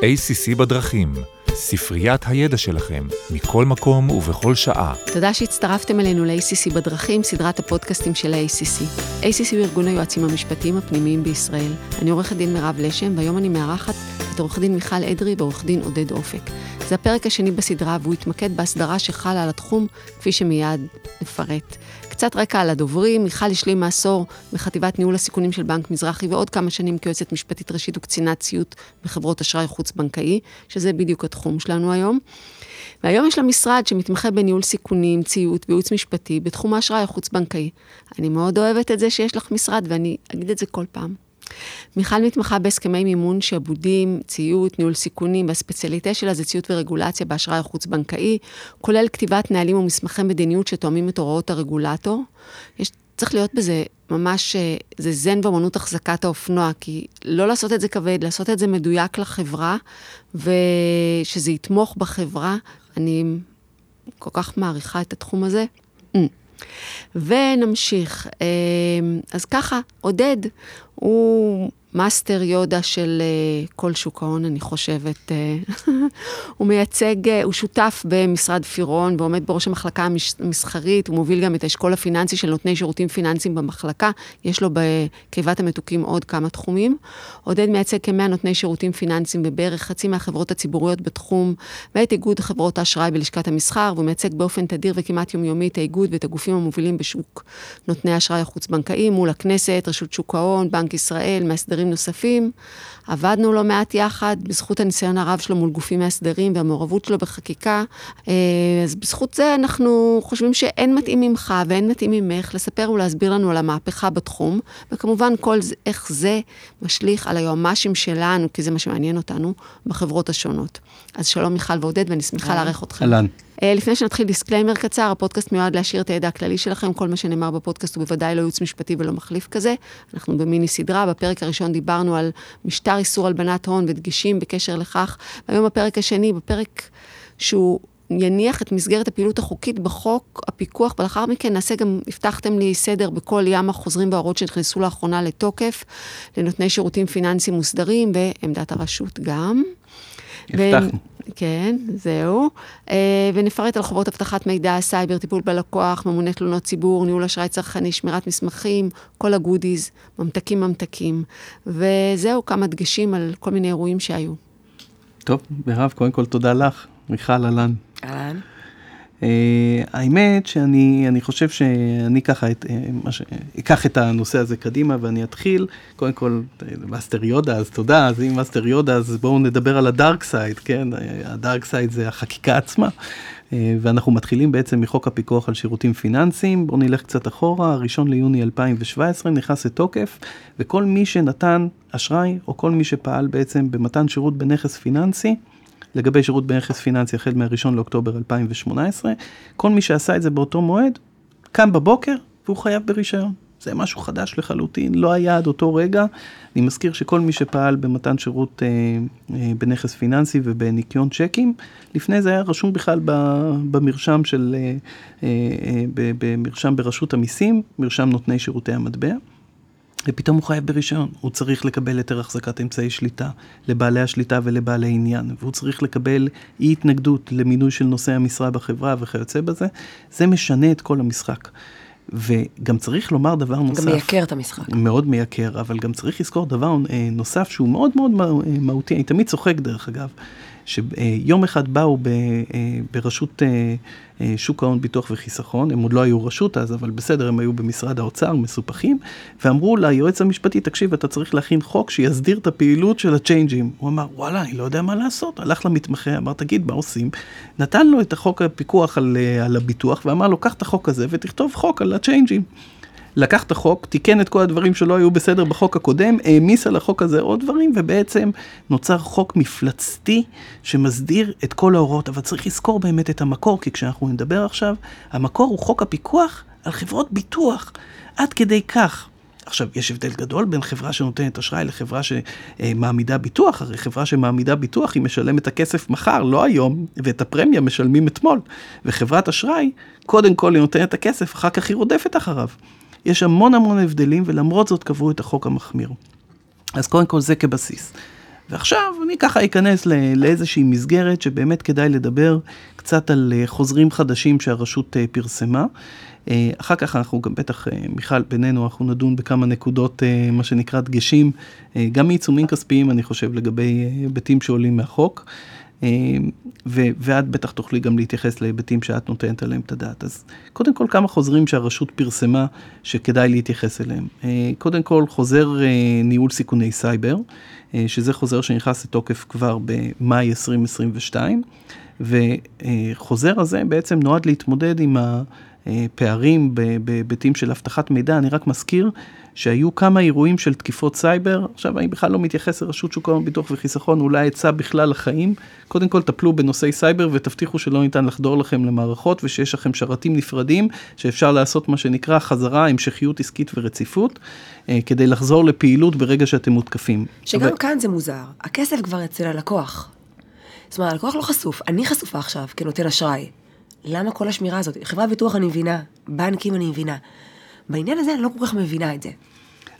ACC בדרכים, ספריית הידע שלכם, מכל מקום ובכל שעה. תודה שהצטרפתם אלינו ל-ACC בדרכים, סדרת הפודקאסטים של ה-ACC. ACC הוא ארגון היועצים המשפטיים הפנימיים בישראל. אני עורכת דין מירב לשם, והיום אני מארחת את עורך דין מיכל אדרי ועורך דין עודד אופק. זה הפרק השני בסדרה, והוא התמקד בהסדרה שחלה על התחום, כפי שמיד נפרט. קצת רקע על הדוברים, מיכל השלים מעשור בחטיבת ניהול הסיכונים של בנק מזרחי ועוד כמה שנים כיועצת משפטית ראשית וקצינת ציות בחברות אשראי חוץ-בנקאי, שזה בדיוק התחום שלנו היום. והיום יש לה משרד שמתמחה בניהול סיכונים, ציות וייעוץ משפטי בתחום האשראי החוץ-בנקאי. אני מאוד אוהבת את זה שיש לך משרד, ואני אגיד את זה כל פעם. מיכל מתמחה בהסכמי מימון, שעבודים, ציות, ניהול סיכונים, והספציאליטה שלה זה ציות ורגולציה באשראי החוץ-בנקאי, כולל כתיבת נהלים ומסמכי מדיניות שתואמים את הוראות הרגולטור. יש, צריך להיות בזה ממש, אה, זה זן באמנות החזקת האופנוע, כי לא לעשות את זה כבד, לעשות את זה מדויק לחברה, ושזה יתמוך בחברה. אני כל כך מעריכה את התחום הזה. Mm. ונמשיך. אה, אז ככה, עודד, הוא מאסטר יודה של uh, כל שוק ההון, אני חושבת. Uh, הוא מייצג, uh, הוא שותף במשרד פירון ועומד בראש המחלקה המסחרית, הוא מוביל גם את האשכול הפיננסי של נותני שירותים פיננסיים במחלקה. יש לו בקיבת המתוקים עוד כמה תחומים. עודד מייצג כמאה נותני שירותים פיננסיים בבערך חצי מהחברות הציבוריות בתחום, ואת איגוד חברות האשראי בלשכת המסחר, והוא מייצג באופן תדיר וכמעט יומיומי את האיגוד ואת הגופים המובילים בשוק נותני האשראי החוץ-בנקאי, מול הכנסת, רשות שוק ההון, בנק ישראל, מאסדרים מאסדרים נוספים. עבדנו לא מעט יחד, בזכות הניסיון הרב שלו מול גופים מאסדרים והמעורבות שלו בחקיקה. אה, אז בזכות זה אנחנו חושבים שאין מתאים ממך ואין מתאים ממך לספר ולהסביר לנו על המהפכה בתחום, וכמובן כל זה, איך זה משליך על היועמ"שים שלנו, כי זה מה שמעניין אותנו, בחברות השונות. אז שלום מיכל ועודד, ואני שמחה לארח אתכם. אהלן. אה, לפני שנתחיל disclaimer קצר, הפודקאסט מיועד להעשיר את הידע הכללי שלכם, כל מה שנאמר בפודקאסט הוא בוודאי לא ייעוץ משפטי ולא מחליף כזה. אנחנו במיני סדרה, בפרק הראשון דיברנו על משטר איסור הלבנת הון ודגשים בקשר לכך, והיום בפרק השני, בפרק שהוא יניח את מסגרת הפעילות החוקית בחוק הפיקוח, ולאחר מכן נעשה גם, הבטחתם לי סדר בכל ים החוזרים וההוראות שנכנסו לאחרונה לתוקף, לנותני שירותים פיננסיים מוסדרים, ועמדת הרשות גם. הבטחנו. כן, זהו. אה, ונפרט על חובות אבטחת מידע, סייבר, טיפול בלקוח, ממונה תלונות ציבור, ניהול אשראי צרכני, שמירת מסמכים, כל הגודיז, ממתקים ממתקים. וזהו, כמה דגשים על כל מיני אירועים שהיו. טוב, מירב, קודם כל תודה לך. מיכל, אהלן. אהלן. Uh, האמת שאני חושב שאני ככה את, uh, ש... אקח את הנושא הזה קדימה ואני אתחיל, קודם כל מאסטר יודה אז תודה, אז אם מאסטר יודה אז בואו נדבר על ה dark side, כן, ה dark side זה החקיקה עצמה. uh, ואנחנו מתחילים בעצם מחוק הפיקוח על שירותים פיננסיים, בואו נלך קצת אחורה, הראשון ליוני 2017 נכנס לתוקף וכל מי שנתן אשראי או כל מי שפעל בעצם במתן שירות בנכס פיננסי, לגבי שירות בנכס פיננסי החל מה-1 לאוקטובר 2018, כל מי שעשה את זה באותו מועד, קם בבוקר והוא חייב ברישיון. זה משהו חדש לחלוטין, לא היה עד אותו רגע. אני מזכיר שכל מי שפעל במתן שירות אה, אה, בנכס פיננסי ובניקיון צ'קים, לפני זה היה רשום בכלל במרשם של, אה, אה, אה, במרשם ברשות המיסים, מרשם נותני שירותי המטבע. ופתאום הוא חייב ברישיון, הוא צריך לקבל היתר החזקת אמצעי שליטה לבעלי השליטה ולבעלי עניין, והוא צריך לקבל אי התנגדות למינוי של נושאי המשרה בחברה וכיוצא בזה, זה משנה את כל המשחק. וגם צריך לומר דבר נוסף. גם מייקר את המשחק. מאוד מייקר, אבל גם צריך לזכור דבר אה, נוסף שהוא מאוד מאוד מהותי, אני תמיד צוחק דרך אגב. שיום אחד באו אה, ברשות אה, אה, שוק ההון, ביטוח וחיסכון, הם עוד לא היו רשות אז, אבל בסדר, הם היו במשרד האוצר, מסופחים, ואמרו ליועץ המשפטי, תקשיב, אתה צריך להכין חוק שיסדיר את הפעילות של הצ'יינג'ים. הוא אמר, וואלה, אני לא יודע מה לעשות. הלך למתמחה, אמר, תגיד, מה עושים? נתן לו את החוק הפיקוח על, על הביטוח, ואמר לו, קח את החוק הזה ותכתוב חוק על הצ'יינג'ים. לקח את החוק, תיקן את כל הדברים שלא היו בסדר בחוק הקודם, העמיס על החוק הזה עוד דברים, ובעצם נוצר חוק מפלצתי שמסדיר את כל ההוראות. אבל צריך לזכור באמת את המקור, כי כשאנחנו נדבר עכשיו, המקור הוא חוק הפיקוח על חברות ביטוח. עד כדי כך. עכשיו, יש הבדל גדול בין חברה שנותנת אשראי לחברה שמעמידה ביטוח, הרי חברה שמעמידה ביטוח היא משלמת את הכסף מחר, לא היום, ואת הפרמיה משלמים אתמול. וחברת אשראי, קודם כל היא נותנת את הכסף, אחר כך היא רודפת אחריו. יש המון המון הבדלים, ולמרות זאת קבעו את החוק המחמיר. אז קודם כל זה כבסיס. ועכשיו אני ככה אכנס לאיזושהי מסגרת שבאמת כדאי לדבר קצת על חוזרים חדשים שהרשות פרסמה. אחר כך אנחנו גם בטח, מיכל, בינינו, אנחנו נדון בכמה נקודות, מה שנקרא דגשים, גם מעיצומים כספיים, אני חושב, לגבי היבטים שעולים מהחוק. ו- ואת בטח תוכלי גם להתייחס להיבטים שאת נותנת עליהם את הדעת. אז קודם כל כמה חוזרים שהרשות פרסמה שכדאי להתייחס אליהם. קודם כל חוזר ניהול סיכוני סייבר, שזה חוזר שנכנס לתוקף כבר במאי 2022, וחוזר הזה בעצם נועד להתמודד עם ה... פערים בהיבטים של אבטחת מידע, אני רק מזכיר שהיו כמה אירועים של תקיפות סייבר, עכשיו אני בכלל לא מתייחס לרשות שוק ההון ביטוח וחיסכון, אולי עצה בכלל לחיים, קודם כל טפלו בנושאי סייבר ותבטיחו שלא ניתן לחדור לכם למערכות ושיש לכם שרתים נפרדים, שאפשר לעשות מה שנקרא חזרה, המשכיות עסקית ורציפות, כדי לחזור לפעילות ברגע שאתם מותקפים. שגם אבל... כאן זה מוזר, הכסף כבר אצל הלקוח. זאת אומרת, הלקוח לא חשוף, אני חשופה עכשיו כנותן אשראי. למה כל השמירה הזאת? חברת ביטוח אני מבינה, בנקים אני מבינה. בעניין הזה אני לא כל כך מבינה את זה.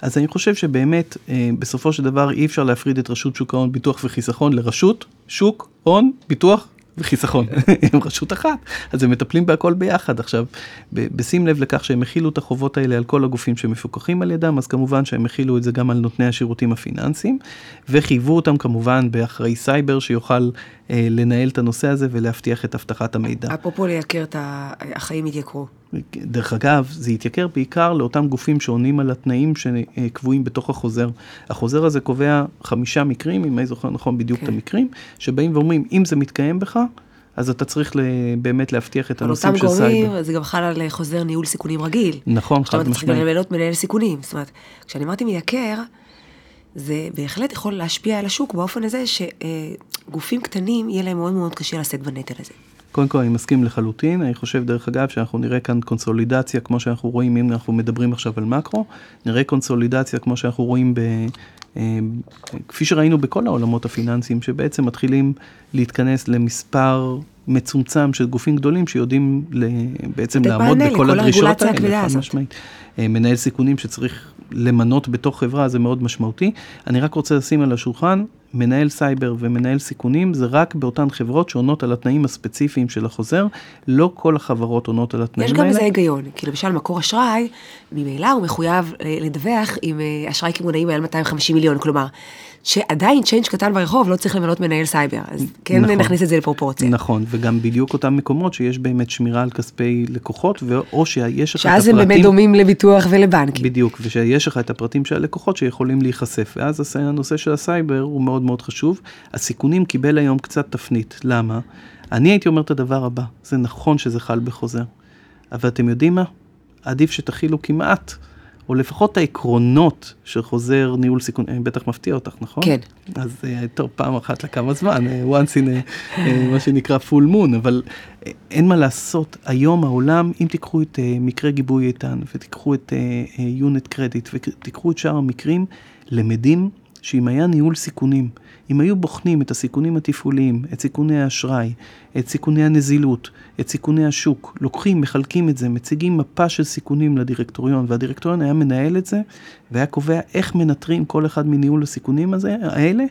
אז אני חושב שבאמת, אה, בסופו של דבר אי אפשר להפריד את רשות שוק ההון, ביטוח וחיסכון לרשות, שוק, הון, ביטוח וחיסכון, הם רשות אחת, אז הם מטפלים בהכל ביחד. עכשיו, בשים לב לכך שהם החילו את החובות האלה על כל הגופים שמפוקחים על ידם, אז כמובן שהם החילו את זה גם על נותני השירותים הפיננסיים, וחייבו אותם כמובן באחראי סייבר שיוכל לנהל את הנושא הזה ולהבטיח את אבטחת המידע. אפרופו לייקר את החיים יתייקרו. דרך אגב, זה יתייקר בעיקר לאותם גופים שעונים על התנאים שקבועים בתוך החוזר. החוזר הזה קובע חמישה מקרים, אם אני זוכר נכון בדיוק כן. את המקרים, שבאים ואומרים, אם זה מתקיים בך, אז אתה צריך באמת להבטיח את הנושאים של סייבר. על אותם גורמים, זה גם חל על חוזר ניהול סיכונים רגיל. נכון, חד משמעית. עכשיו אתה צריך למנות מנהל סיכונים. זאת אומרת, כשאני אמרתי מייקר, זה בהחלט יכול להשפיע על השוק באופן הזה שגופים קטנים, יהיה להם מאוד מאוד קשה לשאת בנטל הזה. קודם כל אני מסכים לחלוטין, אני חושב דרך אגב שאנחנו נראה כאן קונסולידציה כמו שאנחנו רואים אם אנחנו מדברים עכשיו על מקרו, נראה קונסולידציה כמו שאנחנו רואים ב... אה, כפי שראינו בכל העולמות הפיננסיים שבעצם מתחילים להתכנס למספר מצומצם של גופים גדולים שיודעים בעצם לעמוד בכל הדרישות האלה, חד משמעית. אה, מנהל סיכונים שצריך למנות בתוך חברה זה מאוד משמעותי. אני רק רוצה לשים על השולחן, מנהל סייבר ומנהל סיכונים זה רק באותן חברות שעונות על התנאים הספציפיים של החוזר, לא כל החברות עונות על התנאים האלה. יש גם איזה היגיון, כי למשל מקור אשראי, ממילא הוא מחויב אה, לדווח עם אה, אשראי קמעונאי מעל 250 מיליון, כלומר, שעדיין change קטן ברחוב לא צריך למנות מנהל סייבר, אז כן נכון, נכניס את זה לפרופורציה. נכון, וגם בדיוק אותם מקומות שיש באמת שמירה על כספי לקוחות, או שיש לך את הפרטים... שאז הם באמת דומים לביטוח ולבנקים. בדיוק, ושיש לך את הפרטים של הלקוחות שיכולים להיחשף, ואז הנושא של הסייבר הוא מאוד מאוד חשוב. הסיכונים קיבל היום קצת תפנית, למה? אני הייתי אומר את הדבר הבא, זה נכון שזה חל בחוזר, אבל אתם יודעים מה? עדיף שתכילו כמעט. או לפחות העקרונות של חוזר ניהול סיכון, אני בטח מפתיע אותך, נכון? כן. אז uh, טוב, פעם אחת לכמה זמן, uh, once in a, מה שנקרא full moon, אבל אין מה לעשות, היום העולם, אם תיקחו את מקרה גיבוי איתן, ותיקחו את unit credit, ותיקחו את שאר המקרים, למדים שאם היה ניהול סיכונים, אם היו בוחנים את הסיכונים התפעוליים, את סיכוני האשראי, את סיכוני הנזילות, את סיכוני השוק, לוקחים, מחלקים את זה, מציגים מפה של סיכונים לדירקטוריון, והדירקטוריון היה מנהל את זה, והיה קובע איך מנטרים כל אחד מניהול הסיכונים הזה, האלה,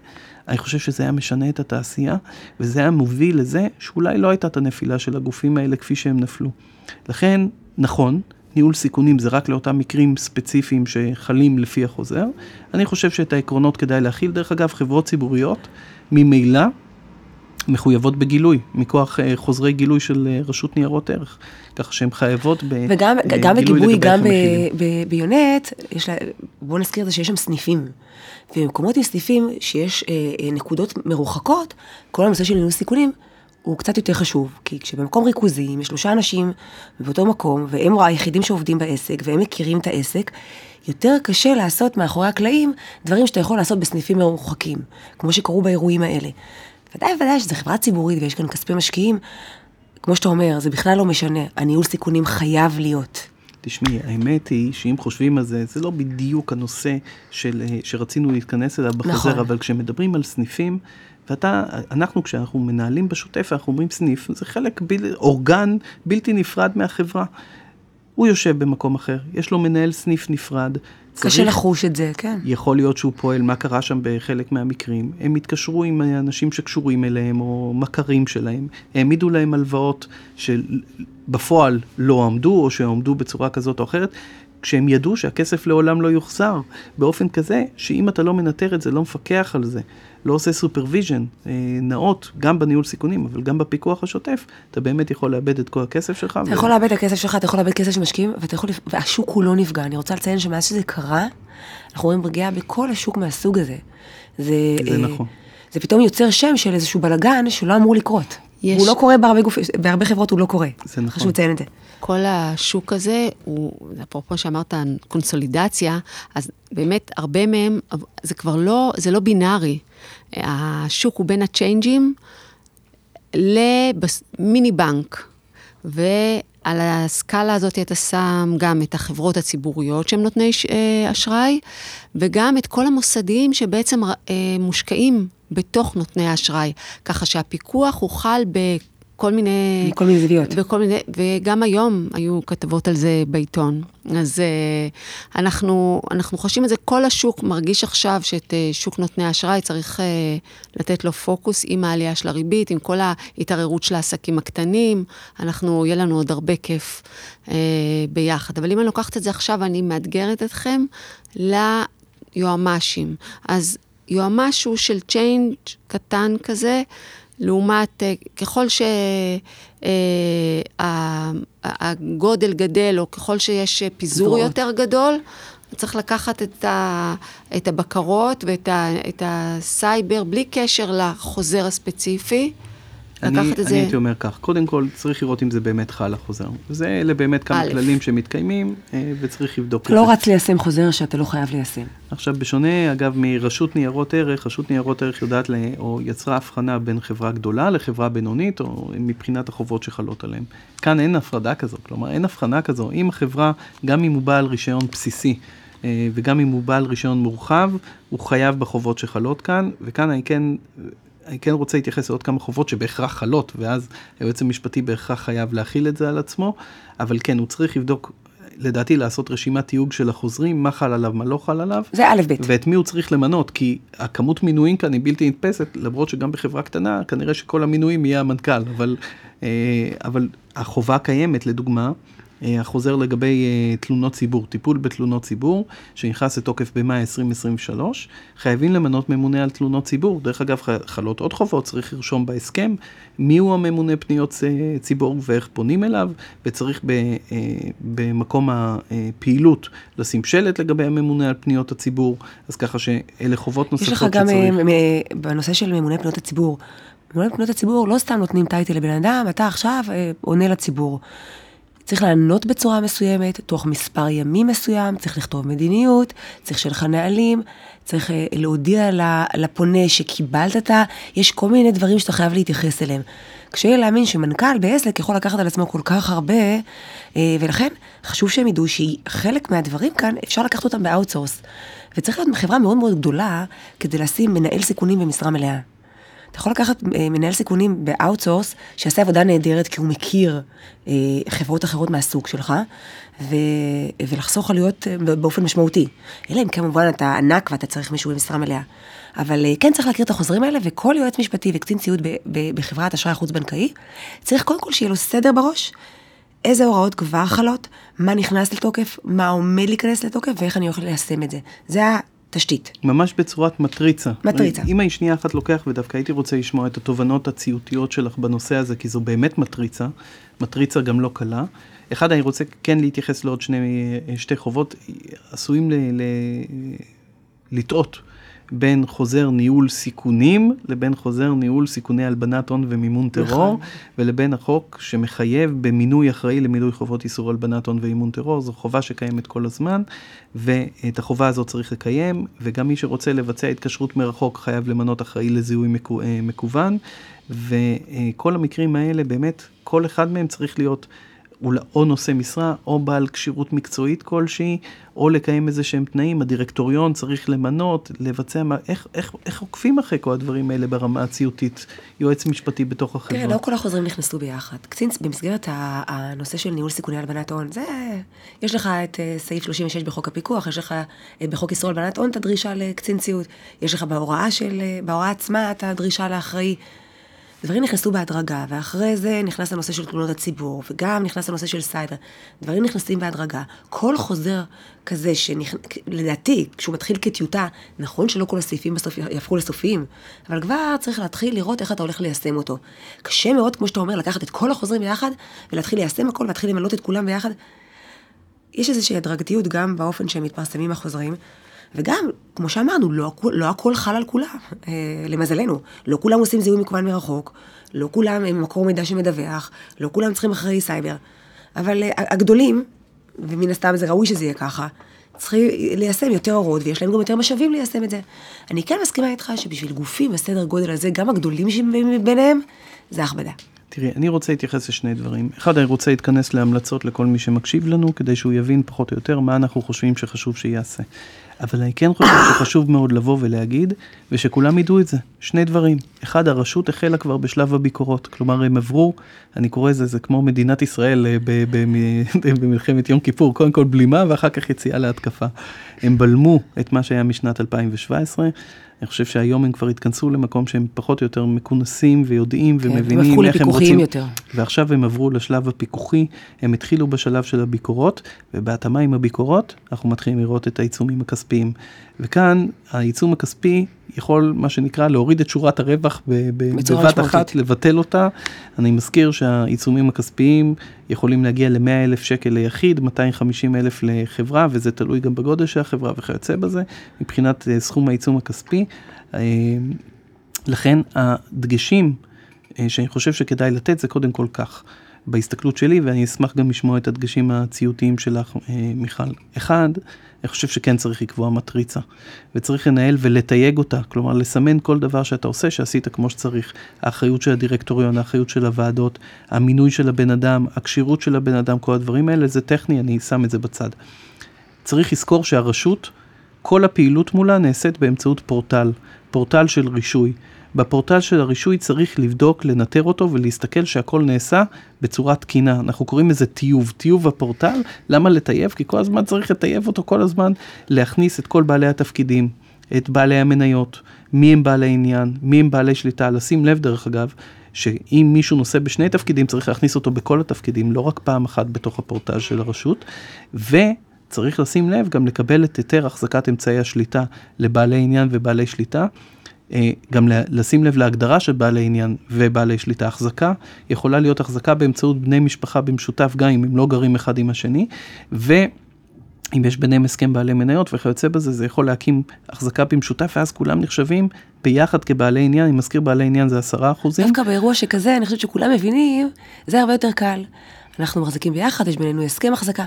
אני חושב שזה היה משנה את התעשייה, וזה היה מוביל לזה שאולי לא הייתה את הנפילה של הגופים האלה כפי שהם נפלו. לכן, נכון, ניהול סיכונים זה רק לאותם מקרים ספציפיים שחלים לפי החוזר. אני חושב שאת העקרונות כדאי להכיל. דרך אגב, חברות ציבוריות ממילא מחויבות בגילוי, מכוח uh, חוזרי גילוי של uh, רשות ניירות ערך, כך שהן חייבות בגילוי וגם uh, גם בגיבוי, גם ביונט, בואו נזכיר את זה שיש שם סניפים. ובמקומות עם סניפים שיש uh, נקודות מרוחקות, כל הנושא של ניהול סיכונים, הוא קצת יותר חשוב, כי כשבמקום ריכוזי, אם יש שלושה אנשים באותו מקום, והם היחידים שעובדים בעסק, והם מכירים את העסק, יותר קשה לעשות מאחורי הקלעים דברים שאתה יכול לעשות בסניפים מרוחקים, כמו שקרו באירועים האלה. ודאי וודאי שזו חברה ציבורית ויש כאן כספי משקיעים, כמו שאתה אומר, זה בכלל לא משנה, הניהול סיכונים חייב להיות. תשמעי, האמת היא שאם חושבים על זה, זה לא בדיוק הנושא של, אה, שרצינו להתכנס אליו בחוזר, נכון. אבל כשמדברים על סניפים, ואתה, אנחנו כשאנחנו מנהלים בשוטף, אנחנו אומרים סניף, זה חלק, בל, אורגן בלתי נפרד מהחברה. הוא יושב במקום אחר, יש לו מנהל סניף נפרד, קשה לחוש את זה, כן. יכול להיות שהוא פועל, מה קרה שם בחלק מהמקרים. הם התקשרו עם אנשים שקשורים אליהם, או מכרים שלהם, העמידו להם הלוואות שבפועל לא עמדו, או שעמדו בצורה כזאת או אחרת, כשהם ידעו שהכסף לעולם לא יוחזר, באופן כזה שאם אתה לא מנטר את זה, לא מפקח על זה, לא עושה supervision אה, נאות, גם בניהול סיכונים, אבל גם בפיקוח השוטף, אתה באמת יכול לאבד את כל הכסף שלך. אתה ו... יכול לאבד את הכסף שלך, אתה יכול לאבד כסף של משקיעים, יכול... והשוק כולו נפגע. אני רוצה לציין שמאז שזה קרה, אנחנו רואים פגיעה בכל השוק מהסוג הזה. זה, זה אה, נכון. זה פתאום יוצר שם של איזשהו בלאגן שלא אמור לקרות. יש... הוא לא קורה בהרבה, גופ... בהרבה חברות, הוא לא קורה. זה נכון. חשוב לציין את זה. כל השוק הזה, הוא, אפרופו שאמרת קונסולידציה, אז באמת הרבה מהם, זה כבר לא, זה לא בינארי. השוק הוא בין הצ'יינג'ים למיני בנק. ועל הסקאלה הזאת אתה שם גם את החברות הציבוריות שהן נותני אה, אשראי, וגם את כל המוסדיים שבעצם אה, מושקעים בתוך נותני האשראי, ככה שהפיקוח הוא חל בכל מיני... מכל מיני זוויות. בכל מיני, וגם היום היו כתבות על זה בעיתון. אז uh, אנחנו, אנחנו חושבים את זה, כל השוק מרגיש עכשיו שאת uh, שוק נותני האשראי צריך uh, לתת לו פוקוס עם העלייה של הריבית, עם כל ההתערערות של העסקים הקטנים. אנחנו, יהיה לנו עוד הרבה כיף uh, ביחד. אבל אם אני לוקחת את זה עכשיו, אני מאתגרת אתכם ליועמ"שים. אז יועמ"ש הוא של צ'יינג' קטן כזה, לעומת אה, ככל שהגודל אה, גדל, או ככל שיש פיזור יותר גדול, צריך לקחת את, ה, את הבקרות ואת ה, את הסייבר בלי קשר לחוזר הספציפי. אני, אני זה... הייתי אומר כך, קודם כל צריך לראות אם זה באמת חל החוזר. זה אלה באמת כמה א'. כללים שמתקיימים, אה, וצריך לבדוק את לא זה. לא רץ ליישם חוזר שאתה לא חייב ליישם. עכשיו, בשונה, אגב, מרשות ניירות ערך, רשות ניירות ערך יודעת, לה, או יצרה הבחנה בין חברה גדולה לחברה בינונית, או מבחינת החובות שחלות עליהן. כאן אין הפרדה כזו, כלומר, אין הבחנה כזו. אם החברה, גם אם הוא בעל רישיון בסיסי, אה, וגם אם הוא בעל רישיון מורחב, הוא חייב בחובות שחלות כאן, וכאן אני כן אני כן רוצה להתייחס לעוד כמה חובות שבהכרח חלות, ואז היועץ המשפטי בהכרח חייב להכיל את זה על עצמו, אבל כן, הוא צריך לבדוק, לדעתי לעשות רשימת תיוג של החוזרים, מה חל עליו, מה לא חל עליו. זה א' ב'. ואת מי הוא צריך למנות, כי הכמות מינויים כאן היא בלתי נתפסת, למרות שגם בחברה קטנה, כנראה שכל המינויים יהיה המנכ"ל, אבל, אה, אבל החובה קיימת, לדוגמה. אה, החוזר לגבי אה, תלונות ציבור, טיפול בתלונות ציבור, שנכנס לתוקף במאי 2023, חייבים למנות ממונה על תלונות ציבור. דרך אגב, חלות עוד חובות, צריך לרשום בהסכם מיהו הממונה פניות אה, ציבור ואיך פונים אליו, וצריך במקום הפעילות לשים שלט לגבי הממונה על פניות הציבור, אז ככה שאלה חובות נוספות שצריך. יש לך גם בנושא של ממונה פניות הציבור. ממונה פניות הציבור לא סתם נותנים title לבן אדם, אתה עכשיו עונה לציבור. צריך לענות בצורה מסוימת, תוך מספר ימים מסוים, צריך לכתוב מדיניות, צריך שיהיה לך נהלים, צריך אה, להודיע לפונה שקיבלת את ה... יש כל מיני דברים שאתה חייב להתייחס אליהם. קשה להאמין שמנכ"ל בעסק יכול לקחת על עצמו כל כך הרבה, אה, ולכן חשוב שהם ידעו שחלק מהדברים כאן, אפשר לקחת אותם ב outsource. וצריך להיות חברה מאוד מאוד גדולה כדי לשים מנהל סיכונים במשרה מלאה. אתה יכול לקחת אה, מנהל סיכונים ב outsource, שיעשה עבודה נהדרת כי הוא מכיר אה, חברות אחרות מהסוג שלך, ו, ולחסוך עלויות אה, באופן משמעותי. אלא אם כמובן אתה ענק ואתה צריך מישהו במשרה מלאה. אבל כן צריך להכיר את החוזרים האלה, וכל יועץ משפטי וקצין ציות בחברת אשראי חוץ-בנקאי, צריך קודם כל שיהיה לו סדר בראש, איזה הוראות כבר חלות, מה נכנס לתוקף, מה עומד להיכנס לתוקף, ואיך אני הולך ליישם את זה. זה תשתית. ממש בצורת מטריצה. מטריצה. אם אני שנייה אחת לוקח, ודווקא הייתי רוצה לשמוע את התובנות הציות שלך בנושא הזה, כי זו באמת מטריצה, מטריצה גם לא קלה. אחד, אני רוצה כן להתייחס לעוד שני, שתי חובות, עשויים ל, ל, לטעות בין חוזר ניהול סיכונים לבין חוזר ניהול סיכוני הלבנת הון ומימון טרור, נכון. ולבין החוק שמחייב במינוי אחראי למילוי חובות איסור הלבנת הון ואימון טרור, זו חובה שקיימת כל הזמן, ואת החובה הזאת צריך לקיים, וגם מי שרוצה לבצע התקשרות מרחוק חייב למנות אחראי לזיהוי מקו, מקוון, וכל המקרים האלה באמת, כל אחד מהם צריך להיות או נושא משרה, או בעל כשירות מקצועית כלשהי, או לקיים איזה שהם תנאים, הדירקטוריון צריך למנות, לבצע, מה, איך, איך, איך עוקפים אחרי כל הדברים האלה ברמה הציותית, יועץ משפטי בתוך החברה? תראה, לא כל החוזרים נכנסו ביחד. קצין, במסגרת הנושא של ניהול סיכוני הלבנת הון, זה, יש לך את אה, סעיף 36 בחוק הפיקוח, יש לך אה, בחוק איסור הלבנת הון את הדרישה לקצין ציות, יש לך בהוראה של, אה, בהוראה עצמה את הדרישה לאחראי. דברים נכנסו בהדרגה, ואחרי זה נכנס הנושא של תלונות הציבור, וגם נכנס הנושא של סייבר. דברים נכנסים בהדרגה. כל חוזר כזה, שלדעתי, כשהוא מתחיל כטיוטה, נכון שלא כל הסעיפים בסוף יהפכו לסופיים, אבל כבר צריך להתחיל לראות איך אתה הולך ליישם אותו. קשה מאוד, כמו שאתה אומר, לקחת את כל החוזרים ביחד, ולהתחיל ליישם הכל, ולהתחיל למלות את כולם ביחד. יש איזושהי הדרגתיות גם באופן שהם מתפרסמים החוזרים. וגם, כמו שאמרנו, לא, לא הכל חל על כולם, אה, למזלנו. לא כולם עושים זיהוי מקוון מרחוק, לא כולם הם מקור מידע שמדווח, לא כולם צריכים אחראי סייבר. אבל אה, הגדולים, ומן הסתם זה ראוי שזה יהיה ככה, צריכים ליישם יותר הוראות, ויש להם גם יותר משאבים ליישם את זה. אני כן מסכימה איתך שבשביל גופים בסדר גודל הזה, גם הגדולים שביניהם, זה הכבדה. תראי, אני רוצה להתייחס לשני דברים. אחד, אני רוצה להתכנס להמלצות לכל מי שמקשיב לנו, כדי שהוא יבין פחות או יותר מה אנחנו חושבים שחשוב שיעשה. אבל אני כן חושב שחשוב מאוד לבוא ולהגיד, ושכולם ידעו את זה. שני דברים. אחד, הרשות החלה כבר בשלב הביקורות. כלומר, הם עברו, אני קורא לזה, זה כמו מדינת ישראל אה, במלחמת יום כיפור, קודם כל בלימה ואחר כך יציאה להתקפה. הם בלמו את מה שהיה משנת 2017. אני חושב שהיום הם כבר התכנסו למקום שהם פחות או יותר מכונסים ויודעים כן, ומבינים איך הם רוצים. יותר. ועכשיו הם עברו לשלב הפיקוחי, הם התחילו בשלב של הביקורות, ובהתאמה עם הביקורות, אנחנו מתחילים לראות את העיצומים הכספיים. וכאן העיצום הכספי יכול, מה שנקרא, להוריד את שורת הרווח בבת אחת, לבטל אותה. אני מזכיר שהעיצומים הכספיים יכולים להגיע ל-100 אלף שקל ליחיד, 250 אלף לחברה, וזה תלוי גם בגודל של החברה וכיוצא בזה, מבחינת אה, סכום העיצום הכספי. אה, לכן הדגשים אה, שאני חושב שכדאי לתת זה קודם כל כך. בהסתכלות שלי, ואני אשמח גם לשמוע את הדגשים הציותיים שלך, מיכל. אחד, אני חושב שכן צריך לקבוע מטריצה, וצריך לנהל ולתייג אותה, כלומר לסמן כל דבר שאתה עושה שעשית כמו שצריך. האחריות של הדירקטוריון, האחריות של הוועדות, המינוי של הבן אדם, הכשירות של הבן אדם, כל הדברים האלה זה טכני, אני שם את זה בצד. צריך לזכור שהרשות, כל הפעילות מולה נעשית באמצעות פורטל, פורטל של רישוי. בפורטל של הרישוי צריך לבדוק, לנטר אותו ולהסתכל שהכל נעשה בצורה תקינה. אנחנו קוראים לזה טיוב, טיוב הפורטל. למה לטייב? כי כל הזמן צריך לטייב אותו כל הזמן, להכניס את כל בעלי התפקידים, את בעלי המניות, מי הם בעלי עניין, מי הם בעלי שליטה. לשים לב דרך אגב, שאם מישהו נושא בשני תפקידים צריך להכניס אותו בכל התפקידים, לא רק פעם אחת בתוך הפורטל של הרשות. ו... צריך לשים לב גם לקבל את היתר החזקת אמצעי השליטה לבעלי עניין ובעלי שליטה. אה, גם לשים לב להגדרה של בעלי עניין ובעלי שליטה. החזקה יכולה להיות החזקה באמצעות בני משפחה במשותף, גם אם הם לא גרים אחד עם השני, ואם יש ביניהם הסכם בעלי מניות וכיוצא בזה, זה יכול להקים החזקה במשותף, ואז כולם נחשבים ביחד כבעלי עניין, אני מזכיר בעלי עניין זה עשרה אחוזים. דווקא באירוע שכזה, אני חושבת שכולם מבינים, זה הרבה יותר קל. אנחנו מחזיקים ביחד, יש בינינו הסכם החזקה.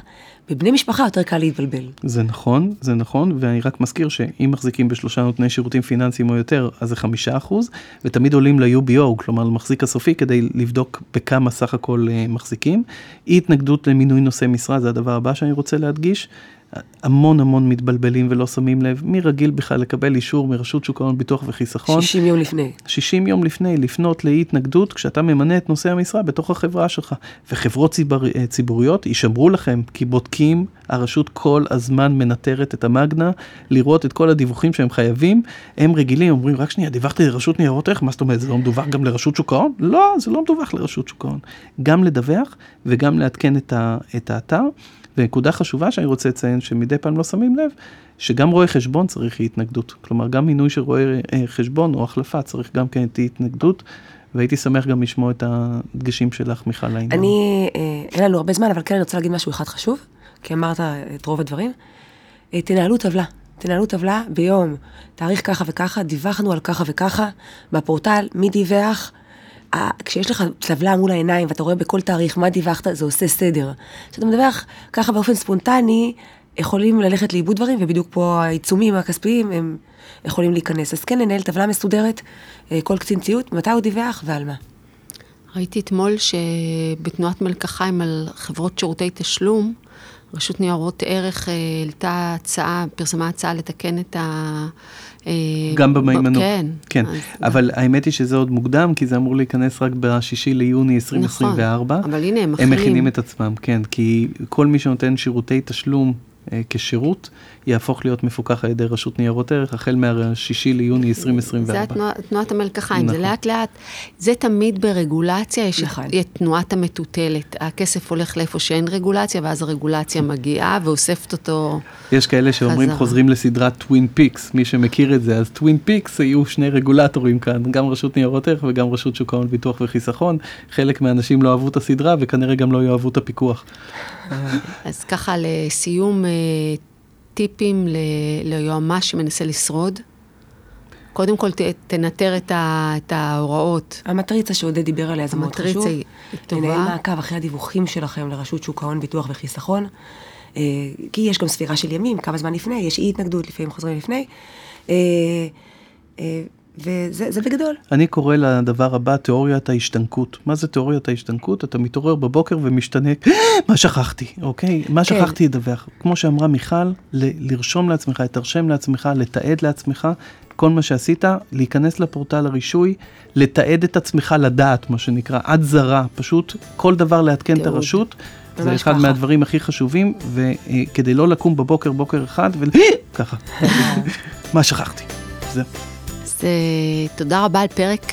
בבני משפחה יותר קל להתבלבל. זה נכון, זה נכון, ואני רק מזכיר שאם מחזיקים בשלושה נותני שירותים פיננסיים או יותר, אז זה חמישה אחוז, ותמיד עולים ל-UBO, כלומר למחזיק הסופי, כדי לבדוק בכמה סך הכל uh, מחזיקים. אי התנגדות למינוי נושא משרה, זה הדבר הבא שאני רוצה להדגיש. המון המון מתבלבלים ולא שמים לב, מי רגיל בכלל לקבל אישור מרשות שוק ההון ביטוח וחיסכון. 60 יום לפני. 60 יום לפני, לפנות לאי התנגדות כשאתה ממנה את נושא המשרה בתוך החברה שלך. וחברות ציבור, אה, ציבוריות יישמרו לכם, כי בודקים, הרשות כל הזמן מנטרת את המאגנה, לראות את כל הדיווחים שהם חייבים. הם רגילים, אומרים, רק שנייה, דיווחתי לרשות ניירות ערך, מה זאת אומרת, זה לא מדווח גם לרשות שוק ההון? לא, זה לא מדווח לרשות שוק ההון. גם לדווח וגם לעדכן את, ה, את האתר. ונקודה חשובה שאני רוצה לציין, שמדי פעם לא שמים לב, שגם רואה חשבון צריך אי התנגדות. כלומר, גם מינוי של רואה אה, חשבון או החלפה צריך גם כן אי התנגדות. והייתי שמח גם לשמוע את הדגשים שלך, מיכל, לעניין. אני, אה, אין לנו הרבה זמן, אבל כן אני רוצה להגיד משהו אחד חשוב, כי אמרת את רוב הדברים. אה, תנהלו טבלה. תנהלו טבלה ביום, תאריך ככה וככה, דיווחנו על ככה וככה, בפורטל, מי דיווח, כשיש לך טבלה מול העיניים ואתה רואה בכל תאריך מה דיווחת, זה עושה סדר. כשאתה מדווח ככה באופן ספונטני, יכולים ללכת לאיבוד דברים, ובדיוק פה העיצומים הכספיים הם יכולים להיכנס. אז כן, לנהל טבלה מסודרת, אה, כל קצין ציות, מתי הוא דיווח ועל מה. ראיתי אתמול שבתנועת מלקחיים על חברות שירותי תשלום, רשות ניירות ערך אה, העלתה הצעה, פרסמה הצעה לתקן את ה... אה, גם במהימנות. כן. כן, אז... אבל האמת היא שזה עוד מוקדם, כי זה אמור להיכנס רק בשישי ליוני 2024. נכון, אבל הנה הם מכינים. הם מכינים את עצמם, כן, כי כל מי שנותן שירותי תשלום כשירות, יהפוך להיות מפוקח על ידי רשות ניירות ערך החל מהשישי ליוני 2024. זה התנוע, תנועת המלקחיים, נכון. זה לאט לאט, זה תמיד ברגולציה, יש נכון. את תנועת המטוטלת. הכסף הולך לאיפה שאין רגולציה, ואז הרגולציה מגיעה ואוספת אותו יש כאלה שאומרים חזרה. חוזרים לסדרת Twin Peaks, מי שמכיר את זה, אז Twin Peaks יהיו שני רגולטורים כאן, גם רשות ניירות ערך וגם רשות שוק ההון ביטוח וחיסכון. חלק מהאנשים לא אהבו את הסדרה וכנראה גם לא יאהבו את הפיקוח. אז ככה לסיום, אה, טיפים ליועמ"ש שמנסה לשרוד. קודם כל ת, תנטר את, ה, את ההוראות. המטריצה שעודד דיבר עליה זה מאוד חשוב. המטריצה היא טובה. לנהל מעקב אחרי הדיווחים שלכם לרשות שוק ההון, ביטוח וחיסכון. אה, כי יש גם ספירה של ימים, כמה זמן לפני, יש אי התנגדות, לפעמים חוזרים לפני. וזה בגדול. אני קורא לדבר הבא תיאוריית ההשתנקות. מה זה תיאוריית ההשתנקות? אתה מתעורר בבוקר ומשתנה, מה שכחתי, אוקיי? מה כן. שכחתי לדווח. כמו שאמרה מיכל, לרשום לעצמך, לתרשם לעצמך, לתעד לעצמך, כל מה שעשית, להיכנס לפורטל הרישוי, לתעד את עצמך לדעת, מה שנקרא, עד זרה, פשוט כל דבר לעדכן את הרשות. זה אחד ככה. מהדברים הכי חשובים, וכדי לא לקום בבוקר בוקר אחד וככה, מה שכחתי. זהו. אז תודה רבה על פרק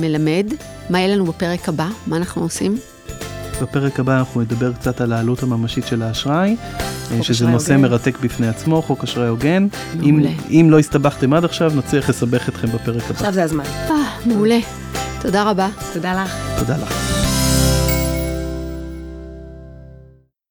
מלמד. מה יהיה לנו בפרק הבא? מה אנחנו עושים? בפרק הבא אנחנו נדבר קצת על העלות הממשית של האשראי, שזה נושא הוגן. מרתק בפני עצמו, חוק אשראי הוגן. אם, אם לא הסתבכתם עד עכשיו, נצליח לסבך אתכם בפרק הבא. עכשיו זה הזמן. אה, מעולה. תודה רבה. תודה לך. תודה לך.